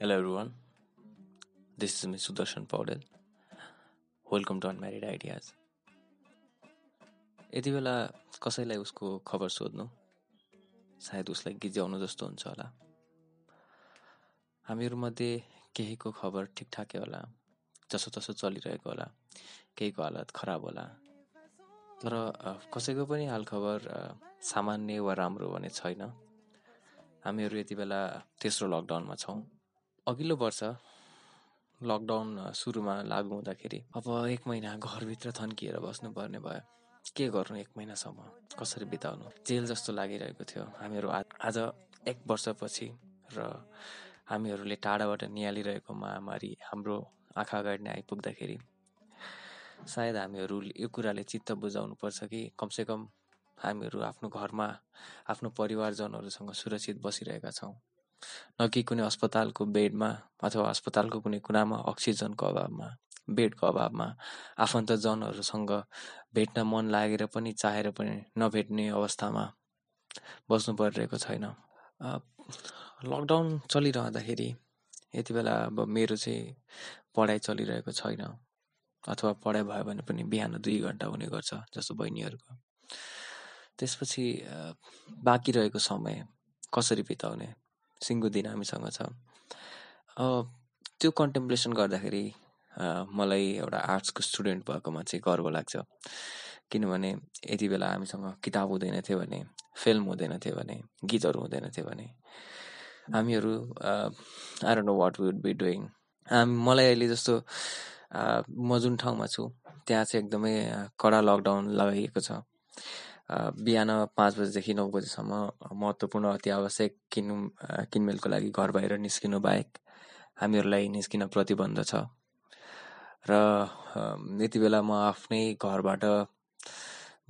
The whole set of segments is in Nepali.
Hello everyone, this is me Sudarshan Paudel. Welcome to unmarried ideas यति बेला कसैलाई उसको खबर सोध्नु? सायद उसलाई गिज्याउनु जस्तो हुन्छ होला। हामीहरूमध्ये केहीको खबर ठिकठाकै होला जसो तसो चलिरहेको होला केहीको हालत खराब होला। तर कसैको पनि हालखबर सामान्य वा राम्रो भने छैन। हामीहरू यति बेला तेस्रो लकडाउनमा छौँ। अघिल्लो वर्ष लकडाउन सुरुमा लागु हुँदाखेरि अब एक महिना घरभित्र थन्किएर बस्नुपर्ने भयो। के गर्नु एक महिनासम्म? कसरी बिताउनु? जेल जस्तो लागिरहेको थियो। हामीहरू आज एक वर्षपछि र हामीहरूले टाढाबाट निहालिरहेको महामारी हाम्रो आँखा अगाडि नै आइपुग्दाखेरि सायद हामीहरू यो कुराले चित्त बुझाउनु पर्छ कि कमसेकम हामीहरू आफ्नो घरमा आफ्नो परिवारजनहरूसँग सुरक्षित बसिरहेका छौँ। न कि कुनै अस्पतालको बेडमा अथवा अस्पतालको कुनै कुनामा अक्सिजनको अभावमा बेडको अभावमा आफन्तजनहरूसँग भेट्न मन लागेर पनि चाहेर पनि नभेट्ने अवस्थामा बस्नु परिरहेको छैन। लकडाउन चलिरहँदाखेरि यति बेला अब मेरो चाहिँ पढाइ चलिरहेको छैन अथवा पढाइ भयो भने पनि बिहान दुई घन्टा हुने गर्छ जस्तो बहिनीहरूको। त्यसपछि बाँकी रहेको समय कसरी बिताउने? सिङ्गो दिन हामीसँग छ। त्यो कन्टेम्प्लेसन गर्दाखेरि मलाई एउटा आर्ट्सको स्टुडेन्ट भएकोमा चाहिँ गर्व लाग्छ। किनभने यति बेला हामीसँग किताब हुँदैन थियो भने फिल्म हुँदैन थियो भने गीतहरू हुँदैन थियो भने हामीहरू I know what would be doing मलाई अहिले जस्तो म जुन ठाउँमा छु त्यहाँ चाहिँ एकदमै कडा लकडाउन लगाइएको छ। बिहान पाँच बजीदेखि नौ बजीसम्म महत्त्वपूर्ण अति आवश्यक किन् किनमेलको लागि घर बाहिर निस्किनु बाहेक हामीहरूलाई निस्किन प्रतिबन्ध छ। र यति बेला म आफ्नै घरबाट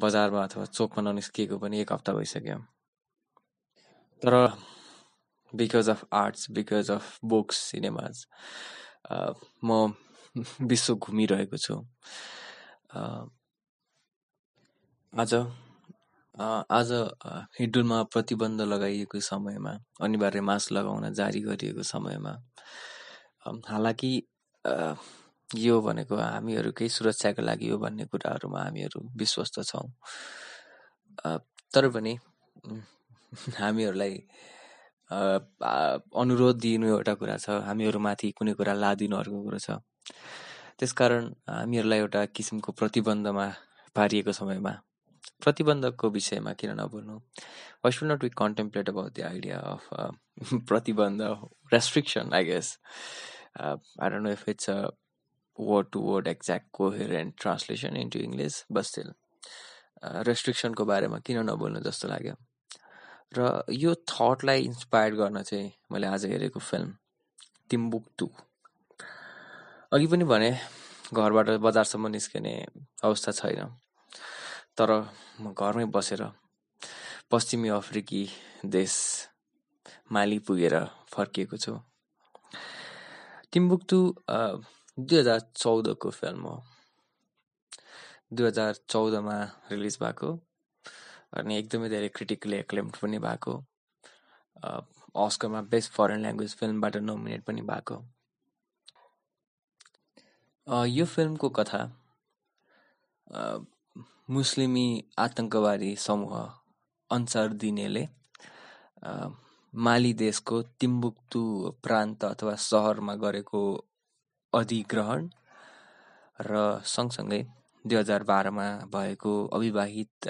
बजारमा अथवा चोकमा ननिस्किएको पनि एक हप्ता भइसक्यो। तर because of arts because of books cinemas म विश्व घुमिरहेको छु। आज आज हिडुलमा प्रतिबन्ध लगाइएको समयमा अनिवार्य मास्क लगाउन जारी गरिएको समयमा हालाकि यो भनेको हामीहरूकै सुरक्षाको लागि हो भन्ने कुराहरूमा हामीहरू विश्वस्त छौँ। तर पनि हामीहरूलाई अनुरोध दिनु एउटा कुरा छ हामीहरूमाथि कुनै कुरा लादिनु अर्को कुरा छ। त्यसकारण हामीहरूलाई एउटा किसिमको प्रतिबन्धमा पारिएको समयमा प्रतिबन्धकको विषयमा किन नबोल्नु why should not we contemplate about the idea of प्रतिबन्ध restriction I guess I don't know if it's a word to word exact coherent translation into English but still रेस्ट्रिक्सनको बारेमा किन नबोल्नु जस्तो लाग्यो? र यो थटलाई इन्सपायर गर्न चाहिँ मैले आज हेरेको फिल्म टिम्बुक टु अघि पनि भने घरबाट बजारसम्म निस्किने अवस्था छैन। तर म घरमै बसेर पश्चिमी अफ्रिकी देश माली पुगेर फर्किएको छु। टिम्बुक्टु दुई हजार चौधको फिल्म हो। दुई हजार चौधमा रिलिज भएको अनि एकदमै धेरै क्रिटिकली एक्लेम्ड पनि भएको। अस्करमा बेस्ट फरेन ल्याङ्ग्वेज फिल्मबाट नोमिनेट पनि भएको। यो फिल्मको कथा मुस्लिमी आतङ्कवादी समूह अन्सार दिनेले माली देशको तिम्बुक्तु प्रान्त अथवा सहरमा गरेको अधिग्रहण र सँगसँगै दुई हजार बाह्रमा भएको अविवाहित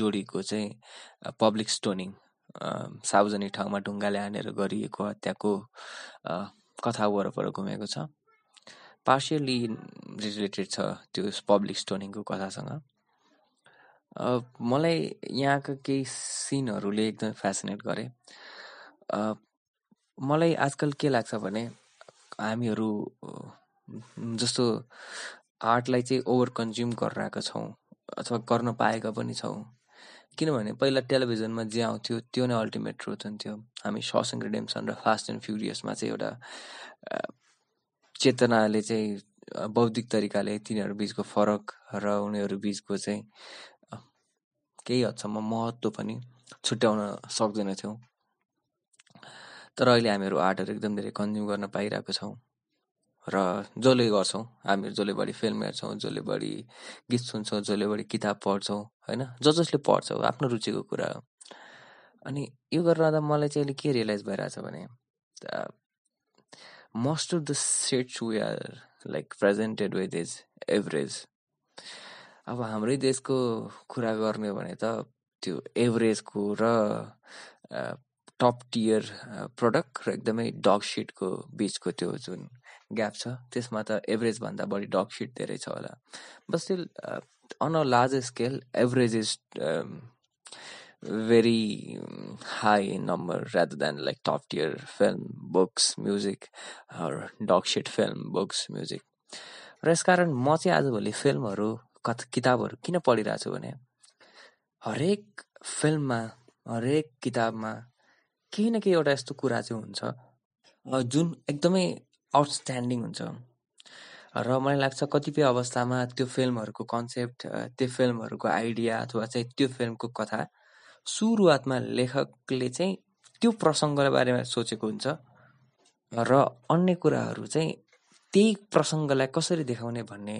जोडीको चाहिँ पब्लिक स्टोनिङ सार्वजनिक ठाउँमा ढुङ्गाले हानेर गरिएको हत्याको कथा वरपर घुमेको छ। पार्सियली रिलेटेड छ त्यो पब्लिक स्टोनिङको कथासँग। मलाई यहाँका केही सिनहरूले एकदमै फेसिनेट गरे। मलाई आजकल के लाग्छ भने हामीहरू जस्तो आर्टलाई चाहिँ ओभर कन्ज्युम गरिरहेका छौँ अथवा गर्न पाएका पनि छौँ। किनभने पहिला टेलिभिजनमा जे आउँथ्यो त्यो नै अल्टिमेट ट्रुथ हुन्थ्यो। हामी ससिङ रिडेम्सन र फास्ट एन्ड फ्युरियसमा चाहिँ एउटा चेतनाले चाहिँ बौद्धिक तरिकाले तिनीहरू बिचको फरक र उनीहरू बिचको चाहिँ केही हदसम्म महत्त्व पनि छुट्याउन सक्दैनथ्यौँ तर अहिले हामीहरू आर्टहरू एकदम धेरै कन्ज्युम गर्न पाइरहेको छौँ र जसले गर्छौँ हामीहरू जसले बढी फिल्म हेर्छौँ जसले बढी गीत सुन्छौँ जसले बढी किताब पढ्छौँ होइन? ज जसले पढ्छ आफ्नो रुचिको कुरा हो। अनि यो गरेर रहँदा मलाई चाहिँ अहिले के रियलाइज भइरहेछ भने most of the sets we are like presented with is average अब हाम्रै देशको कुरा गर्ने भने त त्यो एभरेजको र टप टियर प्रडक्ट र एकदमै डग सिटको बिचको त्यो जुन ग्याप छ त्यसमा त एभरेजभन्दा बढी डग सिट धेरै छ होला but still on a large scale average is in number rather than like top tier film, books, music or dog shit film, books, music. र यसकारण म चाहिँ आजभोलि फिल्महरू कथ किताबहरू किन पढिरहेको छु भने? हरेक फिल्ममा हरेक किताबमा केही न केही एउटा यस्तो कुरा चाहिँ हुन्छ। जुन एकदमै आउटस्ट्यान्डिङ हुन्छ। र मलाई लाग्छ कतिपय अवस्थामा त्यो फिल्महरूको कन्सेप्ट त्यो फिल्महरूको आइडिया अथवा चाहिँ त्यो फिल्मको कथा सुरुवातमा लेखकले चाहिँ त्यो प्रसङ्गको बारेमा सोचेको हुन्छ। र अन्य कुराहरू चाहिँ त्यही प्रसङ्गलाई कसरी देखाउने भन्ने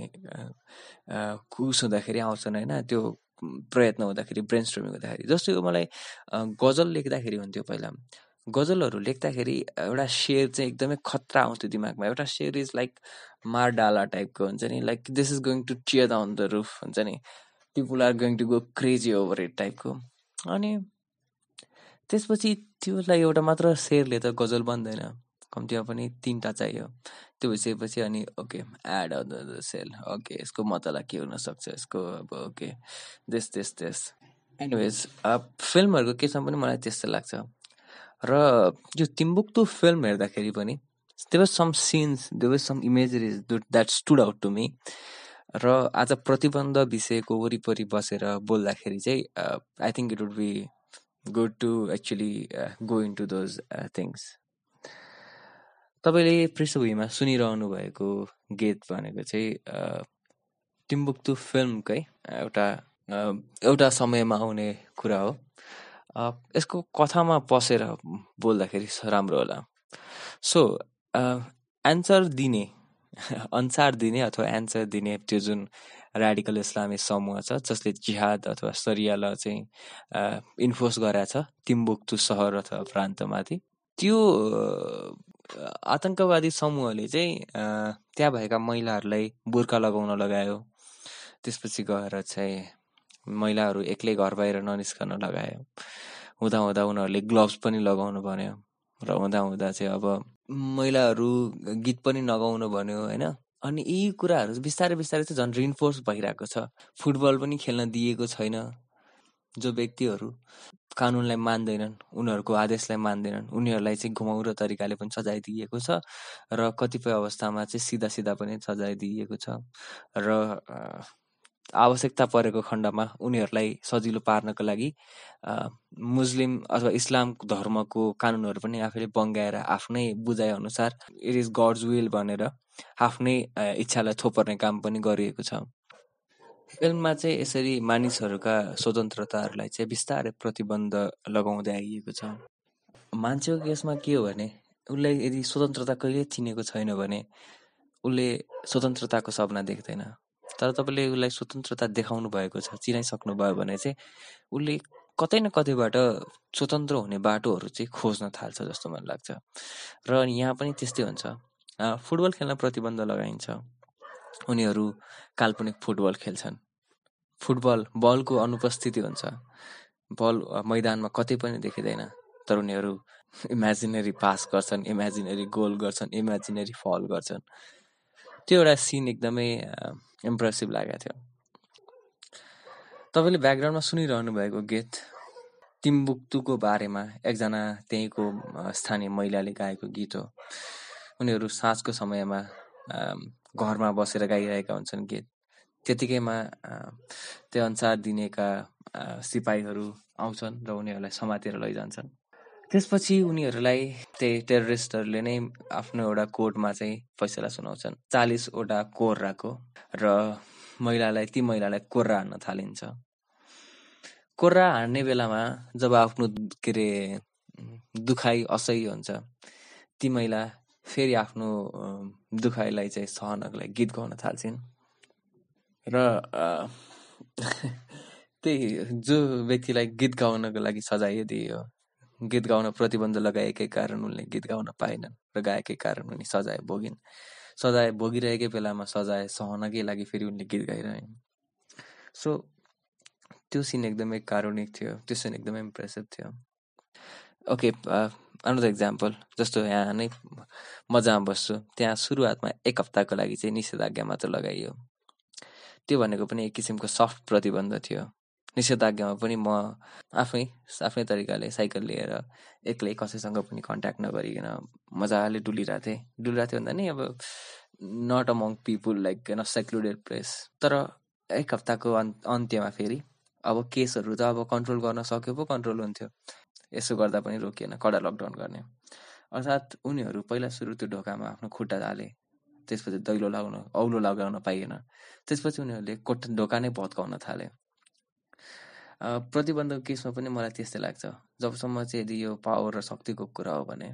कुस हुँदाखेरि आउँछन् होइन त्यो प्रयत्न हुँदाखेरि ब्रेन स्ट्रोमिङ हुँदाखेरि। जस्तो मलाई गजल लेख्दाखेरि हुन्थ्यो पहिला। गजलहरू लेख्दाखेरि एउटा शेर चाहिँ एकदमै खतरा आउँथ्यो दिमागमा। एउटा शेर इज लाइक मार डाला टाइपको हुन्छ नि like this is going to tear down the roof हुन्छ नि। People are going to go crazy over it टाइपको अनि त्यसपछि त्योलाई एउटा मात्र शेरले त गजल बन्दैन। कम्तीमा पनि तिनवटा चाहियो। त्यो भइसकेपछि अनि okay add the cell okay यसको मतला के हुनसक्छ यसको अब ओके देश देश देश एनिवेज फिल्महरूको केसमा पनि मलाई त्यस्तो लाग्छ। र यो तिम्बुक्तु फिल्म हेर्दाखेरि पनि there are some scenes there are some imageries that stood out to me र आज प्रतिबन्ध विषयको वरिपरि बसेर बोल्दाखेरि चाहिँ I think it would be good to actually go into those things तपाईँले पृष्ठभूमिमा सुनिरहनु भएको गीत भनेको चाहिँ टिम्बुक्तु फिल्मकै एउटा एउटा समयमा आउने कुरा हो। यसको कथामा पसेर बोल्दाखेरि राम्रो होला। सो एन्सर दिने अनुसार दिने अथवा एन्सर दिने त्यो जुन रेडिकल इस्लामी समूह छ जसले जिहाद अथवा सरियालाई चाहिँ इन्फोर्स गराएको छ टिम्बुक्तु सहर अथवा प्रान्तमाथि त्यो आतङ्कवादी समूहले चाहिँ त्यहाँ भएका महिलाहरूलाई बुर्खा लगाउन लगायो। त्यसपछि गएर चाहिँ महिलाहरू एक्लै घर बाहिर ननिस्कन लगायो। हुँदा हुँदा उनीहरूले ग्लोभ्स पनि लगाउनु भन्यो र हुँदा हुँदा चाहिँ अब महिलाहरू गीत पनि नगाउनु भन्यो होइन? अनि यी कुराहरू बिस्तारै बिस्तारै चाहिँ झन् रिन्फोर्स भइरहेको छ। फुटबल पनि खेल्न दिएको छैन। जो व्यक्तिहरू कानुनलाई मान्दैनन् उनीहरूको आदेशलाई मान्दैनन् उनीहरूलाई चाहिँ घुमाउरो तरिकाले पनि सजाय दिइएको छ र कतिपय अवस्थामा चाहिँ सिधा सिधा पनि सजाय दिइएको छ र आवश्यकता परेको खण्डमा उनीहरूलाई सजिलो पार्नको लागि मुस्लिम अथवा इस्लाम धर्मको कानुनहरू पनि आफैले बङ्गाएर आफ्नै बुझाइ अनुसार इट इज गड्स विल भनेर आफ्नै इच्छालाई थोपर्ने काम पनि गरिएको छ। फिल्ममा चाहिँ यसरी मानिसहरूका स्वतन्त्रताहरूलाई चाहिँ बिस्तारै प्रतिबन्ध लगाउँदै आइएको छ। मान्छेको केसमा के हो भने उसलाई यदि स्वतन्त्रता कहिले चिनेको छैन भने उसले स्वतन्त्रताको सपना देख्दैन। तर तपाईँले उसलाई स्वतन्त्रता देखाउनु भएको छ चिनाइसक्नु भयो भने चाहिँ उसले कतै न कतैबाट स्वतन्त्र हुने बाटोहरू चाहिँ खोज्न थाल्छ जस्तो मलाई लाग्छ। र यहाँ पनि त्यस्तै हुन्छ। फुटबल खेल्न प्रतिबन्ध लगाइन्छ। उनीहरू काल्पनिक फुटबल खेल्छन्। फुटबल बलको अनुपस्थिति हुन्छ। बल मैदानमा कतै पनि देखिँदैन तर उनीहरू इमेजिनेरी पास गर्छन् इमेजिनेरी गोल गर्छन् इमेजिनेरी फल गर्छन्। त्यो एउटा सिन एकदमै इम्प्रेसिभ लागेको थियो। तपाईँले ब्याकग्राउन्डमा सुनिरहनु भएको गीत तिम्बुक्तुको बारेमा एकजना त्यहीँको स्थानीय महिलाले गाएको गीत हो। उनीहरू साँझको समयमा घरमा बसेर गाइरहेका हुन्छन् गीत त्यतिकैमा त्यो अनुसार दिनेका सिपाहीहरू आउँछन् र उनीहरूलाई समातेर लैजान्छन्। त्यसपछि उनीहरूलाई त्यही टेरोरिस्टहरूले नै आफ्नो एउटा कोर्टमा चाहिँ फैसला सुनाउँछन्। चालिसवटा कोर्राको र महिलालाई ती महिलालाई कोर्रा हान्न थालिन्छ। कोर्रा हान्ने बेलामा जब आफ्नो के अरे दुखाइ असह्य हुन्छ ती महिला फेरि आफ्नो दुखाइलाई चाहिँ सहनको लागि गीत गाउन थाल्छन्। र त्यही जो व्यक्तिलाई गीत गाउनको लागि सजाय दिइयो गीत गाउन प्रतिबन्ध लगाएकै कारण उनले गीत गाउन पाएनन् र गाएकै कारण उनी सजाय भोगिन्। सजाय भोगिरहेकै बेलामा सजाय सहनकै लागि फेरि उनले गीत गाइरहे सो त्यो सिन एकदमै कारुणिक थियो त्यो सिन एकदमै इम्प्रेसिभ थियो। ओके अनदर इक्जाम्पल जस्तो यहाँ नै म जहाँ बस्छु। त्यहाँ सुरुवातमा एक हप्ताको लागि चाहिँ निषेधाज्ञा मात्र लगाइयो। त्यो भनेको पनि एक किसिमको सफ्ट प्रतिबन्ध थियो। निषेधाज्ञामा पनि म आफै आफ्नै तरिकाले साइकल लिएर एक्लै कसैसँग पनि कन्ट्याक्ट नगरिकन मजाले डुलिरहेको थिएँ। डुलिरहेको थियो भन्दा नि अब नट अमङ पिपुल लाइक न सेक्लुडेड प्लेस तर एक हप्ताको अन्त्यमा फेरि अब केसहरू त अब कन्ट्रोल गर्न सक्यो पो कन्ट्रोल हुन्थ्यो। यसो गर्दा पनि रोकिएन कडा लकडाउन गर्ने। अर्थात् उनीहरू पहिला सुरु त्यो ढोकामा आफ्नो खुट्टा हाले त्यसपछि दैलो लगाउन औलो लगाउन पाइएन। त्यसपछि उनीहरूले कोठ ढोका नै भत्काउन थाले। प्रतिबन्धको केसमा पनि मलाई त्यस्तै लाग्छ। जबसम्म चाहिँ यदि यो पावर र शक्तिको कुरा हो भने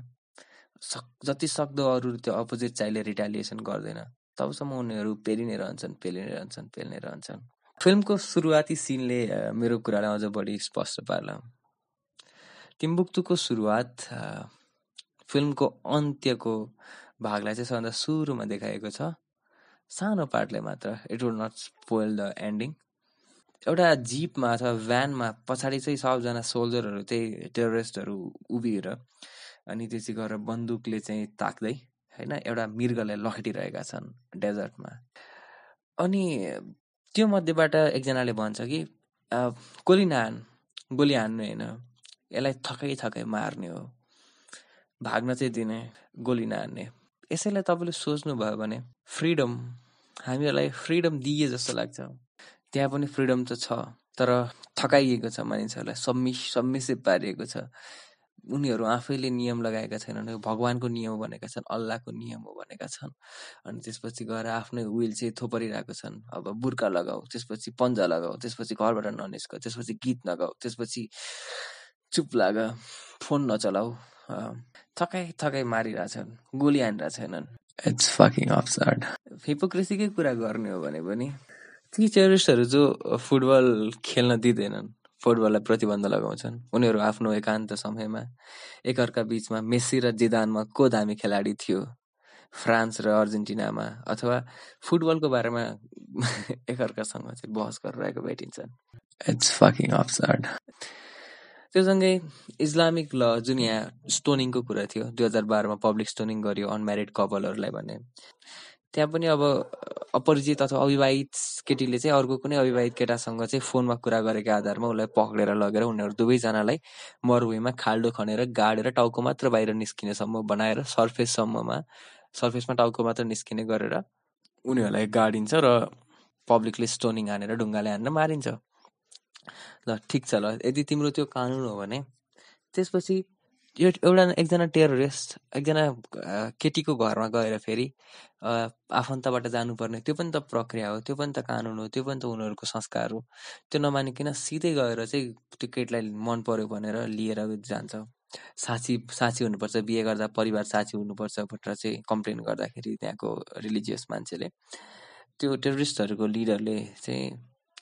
सक जति सक्दो अरू त्यो अपोजिट चाइल्डले रिटालिएसन गर्दैन तबसम्म उनीहरू पेरि नै रहन्छन् पेलि नै रहन्छन् पेल रहन्छन्। फिल्मको सुरुवाती सिनले मेरो कुरालाई अझ बढी स्पष्ट पार्ला। टिम्बुक्तुको सुरुवात फिल्मको अन्त्यको भागलाई चाहिँ सबभन्दा सुरुमा देखाएको छ। सानो पार्टले मात्र it will not spoil the ending एउटा जिपमा अथवा भ्यानमा पछाडि चाहिँ सबजना सोल्जरहरू चाहिँ टेरोरिस्टहरू उभिएर अनि त्यो चाहिँ गएर बन्दुकले चाहिँ ताक्दै होइन एउटा मृगलाई लखेटिरहेका छन् डेजर्टमा। अनि त्यो मध्येबाट एकजनाले भन्छ कि गोली नहान गोली हान्नु होइन। यसलाई थकै थकै मार्ने हो। भाग्न चाहिँ दिने गोली नहान्ने। यसैलाई तपाईँले सोच्नुभयो भने फ्रिडम हामीहरूलाई फ्रिडम दिए जस्तो लाग्छ। त्यहाँ पनि फ्रिडम त छ तर थकाइएको छ मानिसहरूलाई सम्मिस सम्मिसित पारिएको छ। उनीहरू आफैले नियम लगाएका छैनन् भगवान्को नियम भनेका छन् अल्लाहको नियम हो भनेका छन्। अनि त्यसपछि गएर आफ्नै विल चाहिँ थोपरिरहेको छन्। अब बुर्का लगाऊ त्यसपछि पन्जा लगाऊ त्यसपछि घरबाट ननिस्क त्यसपछि गीत नगाऊ त्यसपछि चुप लाग फोन नचलाऊ। थकाइ थकाइ मारिरहेछन् गोली हानिरहेछन्। इट्स फकिङ अब्सर्ड हिपोक्रेसीकै कुरा गर्ने हो भने पनि ती टेरिस्टहरू जो फुटबल खेल्न दिँदैनन् फुटबललाई प्रतिबन्ध लगाउँछन् उनीहरू आफ्नो एकान्त समयमा एकअर्का बिचमा मेस्सी र जिदानमा को दामी खेलाडी थियो फ्रान्स र अर्जेन्टिनामा अथवा फुटबलको बारेमा एकअर्कासँग चाहिँ बहस गरिरहेको भेटिन्छन्। इट्स फकिङ अब्सर्ड त्योसँगै इस्लामिक ल जुन यहाँ स्टोनिङको कुरा थियो दुई हजार बाह्रमा पब्लिक स्टोनिङ गर्यो अनम्यारिड कपालहरूलाई भने त्यहाँ पनि अब अपरिचित अथवा अविवाहित केटीले चाहिँ अर्को कुनै अविवाहित केटासँग चाहिँ फोनमा कुरा गरेको आधारमा उसलाई पक्रेर लगेर उनीहरू दुवैजनालाई मरुभूमिमा खाल्डो खनेर गाडेर टाउको मात्र बाहिर निस्किनेसम्म बनाएर सर्फेससम्ममा सर्फेसमा टाउको मात्र निस्किने गरेर उनीहरूलाई गाडिन्छ र पब्लिकले स्टोनिङ हानेर ढुङ्गाले हानेर मारिन्छ। ल ठिक छ ल। यदि तिम्रो त्यो कानुन हो भने त्यसपछि यो एउटा एकजना टेरोरिस्ट एकजना केटीको घरमा गएर फेरि आफन्तबाट जानुपर्ने त्यो पनि त प्रक्रिया हो त्यो पनि त कानुन हो त्यो पनि त उनीहरूको संस्कार हो। त्यो नमानिकन सिधै गएर चाहिँ त्यो केटीलाई मन पर्यो भनेर लिएर जान्छ। साँची साँची हुनुपर्छ बिहे गर्दा परिवार साँची हुनुपर्छ भनेर चाहिँ कम्प्लेन गर्दाखेरि त्यहाँको रिलिजियस मान्छेले त्यो टेरोरिस्टहरूको लिडरले चाहिँ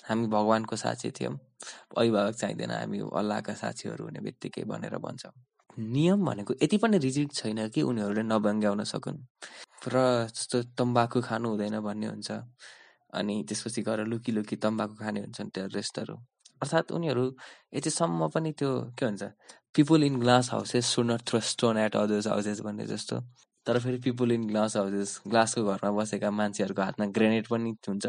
हामी भगवान्को साक्षी थियौँ। अभिभावक चाहिँदैन हामी अल्लाहका साक्षीहरू हुने बित्तिकै भनेर भन्छ। नियम भनेको यति पनि रिजिड छैन कि उनीहरूले नबङ्ग्याउन सकुन्। र जस्तो तम्बाकु खानु हुँदैन भन्ने हुन्छ अनि त्यसपछि गएर लुकी लुकी तम्बाकु खाने हुन्छन् टेररिस्टहरू। अर्थात् उनीहरू यतिसम्म पनि त्यो के भन्छ people in glass houses should not throw stone at others houses भन्ने जस्तो। तर फेरि पिपुल इन ग्लास हाउसेस ग्लासको घरमा बसेका मान्छेहरूको हातमा ग्रेनेड पनि हुन्छ।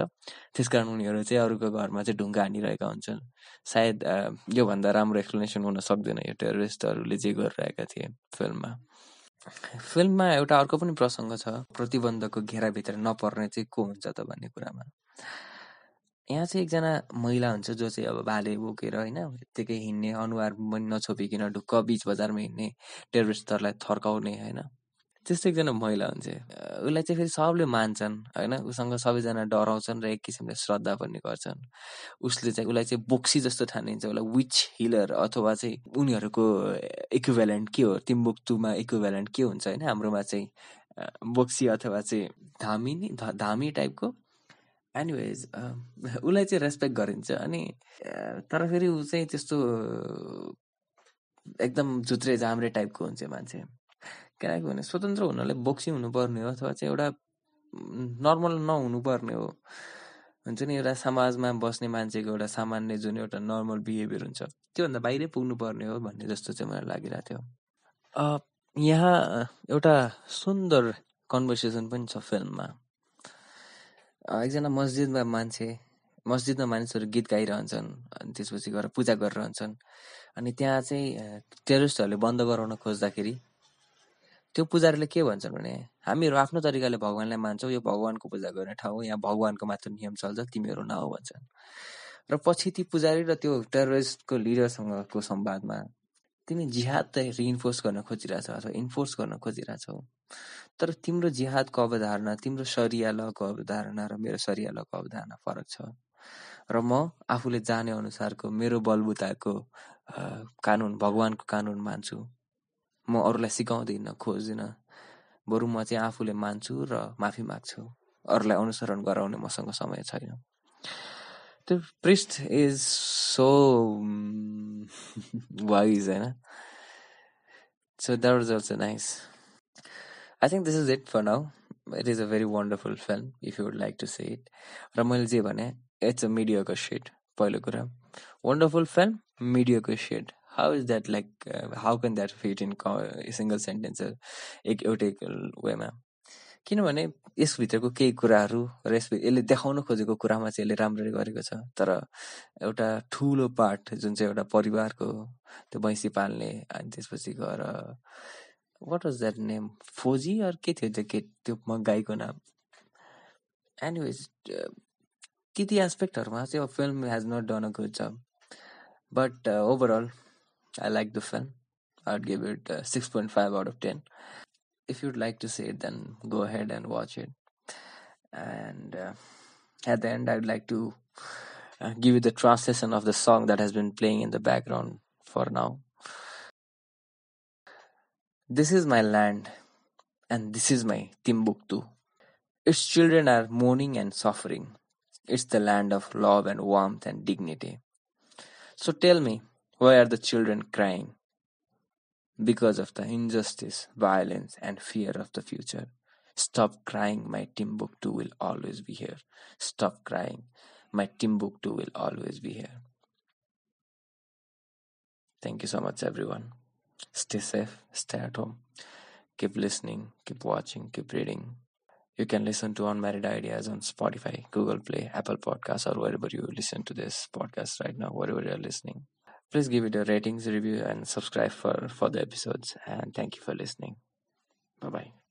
त्यसकारण उनीहरू चाहिँ अरूको घरमा चाहिँ ढुङ्गा हानिरहेका हुन्छन्। सायद योभन्दा राम्रो एक्सप्लेनेसन हुन सक्दैन यो टेरोरिस्टहरूले जे गरिरहेका थिए फिल्ममा। फिल्ममा एउटा अर्को पनि प्रसङ्ग छ प्रतिबन्धको घेराभित्र नपर्ने चाहिँ को हुन्छ त भन्ने कुरामा। यहाँ चाहिँ एकजना महिला हुन्छ जो चाहिँ अब भाले बोकेर होइन यत्तिकै हिँड्ने अनुहार पनि नछोपिकन ढुक्क बिच बजारमा हिँड्ने टेरोरिस्टहरूलाई थर्काउने होइन। त्यस्तो एकजना महिला हुन्छ उसलाई चाहिँ फेरि सबले मान्छन् होइन? उसँग सबैजना डराउँछन् र एक किसिमले श्रद्धा पनि गर्छन्। उसले चाहिँ उसलाई चाहिँ बोक्सी जस्तो ठानिन्छ उसलाई विच हिलर अथवा चाहिँ उनीहरूको इक्विभ्यालेन्ट के हो? तिम्बुक्तुमा इक्विभ्यालेन्ट के हुन्छ होइन? हाम्रोमा चाहिँ बोक्सी अथवा चाहिँ धामी धामी टाइपको। एनिवेज उसलाई चाहिँ रेस्पेक्ट गरिन्छ अनि तर फेरि ऊ चाहिँ त्यस्तो एकदम झुत्रे जाम्रे टाइपको हुन्छ मान्छे। किनकि भने स्वतन्त्र हुनलाई बोक्सी हुनुपर्ने हो अथवा चाहिँ एउटा नर्मल नहुनुपर्ने हो। हुन्छ नि एउटा समाजमा बस्ने मान्छेको एउटा सामान्य जुन एउटा नर्मल बिहेभियर हुन्छ त्योभन्दा बाहिरै पुग्नु पर्ने हो भन्ने जस्तो चाहिँ मलाई लागिरहेको थियो। यहाँ एउटा सुन्दर कन्भर्सेसन पनि छ फिल्ममा। एकजना मस्जिदमा मान्छे मस्जिदमा मानिसहरू गीत गाइरहन्छन् अनि त्यसपछि गएर पूजा गरिरहन्छन् अनि त्यहाँ चाहिँ टेरिस्टहरूले बन्द गराउन खोज्दाखेरि त्यो पुजारीले के भन्छन् भने हामीहरू आफ्नो तरिकाले भगवान्लाई मान्छौँ यो भगवान्को पूजा गर्ने ठाउँ यहाँ भगवान्को मात्र नियम चल्छ तिमीहरू नहो भन्छन्। र पछि ती पुजारी र त्यो टेरोरिस्टको लिडरसँगको संवादमा तिमी जिहाद त रिइन्फोर्स गर्न खोजिरहेछौ अथवा इन्फोर्स गर्न खोजिरहेछौ तर तिम्रो जिहादको अवधारणा तिम्रो सरिया लको अवधारणा र मेरो सरिया लको अवधारणा फरक छ। र म आफूले जाने अनुसारको मेरो बलबुताको कानुन भगवान्को कानुन मान्छु। म अरूलाई सिकाउँदिनँ खोज्दिनँ। बरु म चाहिँ आफूले मान्छु र माफी माग्छु। अरूलाई अनुसरण गराउने मसँग समय छैन। त्यो प्रिस्ट इज सो वाइज होइन? So that was also nice I think this is it for now it is a very wonderful film if you would like to see it र मैले जे भने इट्स अ मिडियाको सेड पहिलो कुरा। वन्डरफुल फिल्म मिडियाको said how is that like how can that fit in single sentence एक एउटै वेमा? किनभने यसभित्रको केही कुराहरू र यस यसले देखाउन खोजेको कुरामा चाहिँ यसले राम्ररी गरेको छ। तर एउटा ठुलो पार्ट जुन चाहिँ एउटा परिवारको त्यो भैँसी पाल्ने अनि त्यसपछि गएर वाट वाज द्याट नेम फोजी अर के थियो त्यो के त्यो म गाईको नाम एनिवेज ती ती एस्पेक्टहरूमा चाहिँ film has not done a good job but overall I like the film. I'd give it uh, 6.5 out of 10. If you'd like to see it, then go ahead and watch it. And uh, at the end, I'd like to uh, give you the translation of the song that has been playing in the background for now. This is my land, and this is my Timbuktu. Its children are mourning and suffering. It's the land of love and warmth and dignity. So tell me, why are the children crying? Because of the injustice, violence, and fear of the future. Stop crying, my Timbuktu will always be here. Stop crying, my Timbuktu will always be here. Thank you so much, everyone. Stay safe, stay at home. Keep listening, keep watching, keep reading. You can listen to Unmarried Ideas on Spotify, Google Play, Apple Podcasts, or wherever you listen to this podcast right now, wherever you're listening. Please give it a ratings, review, and subscribe for for the episodes. And thank you for listening. Bye bye.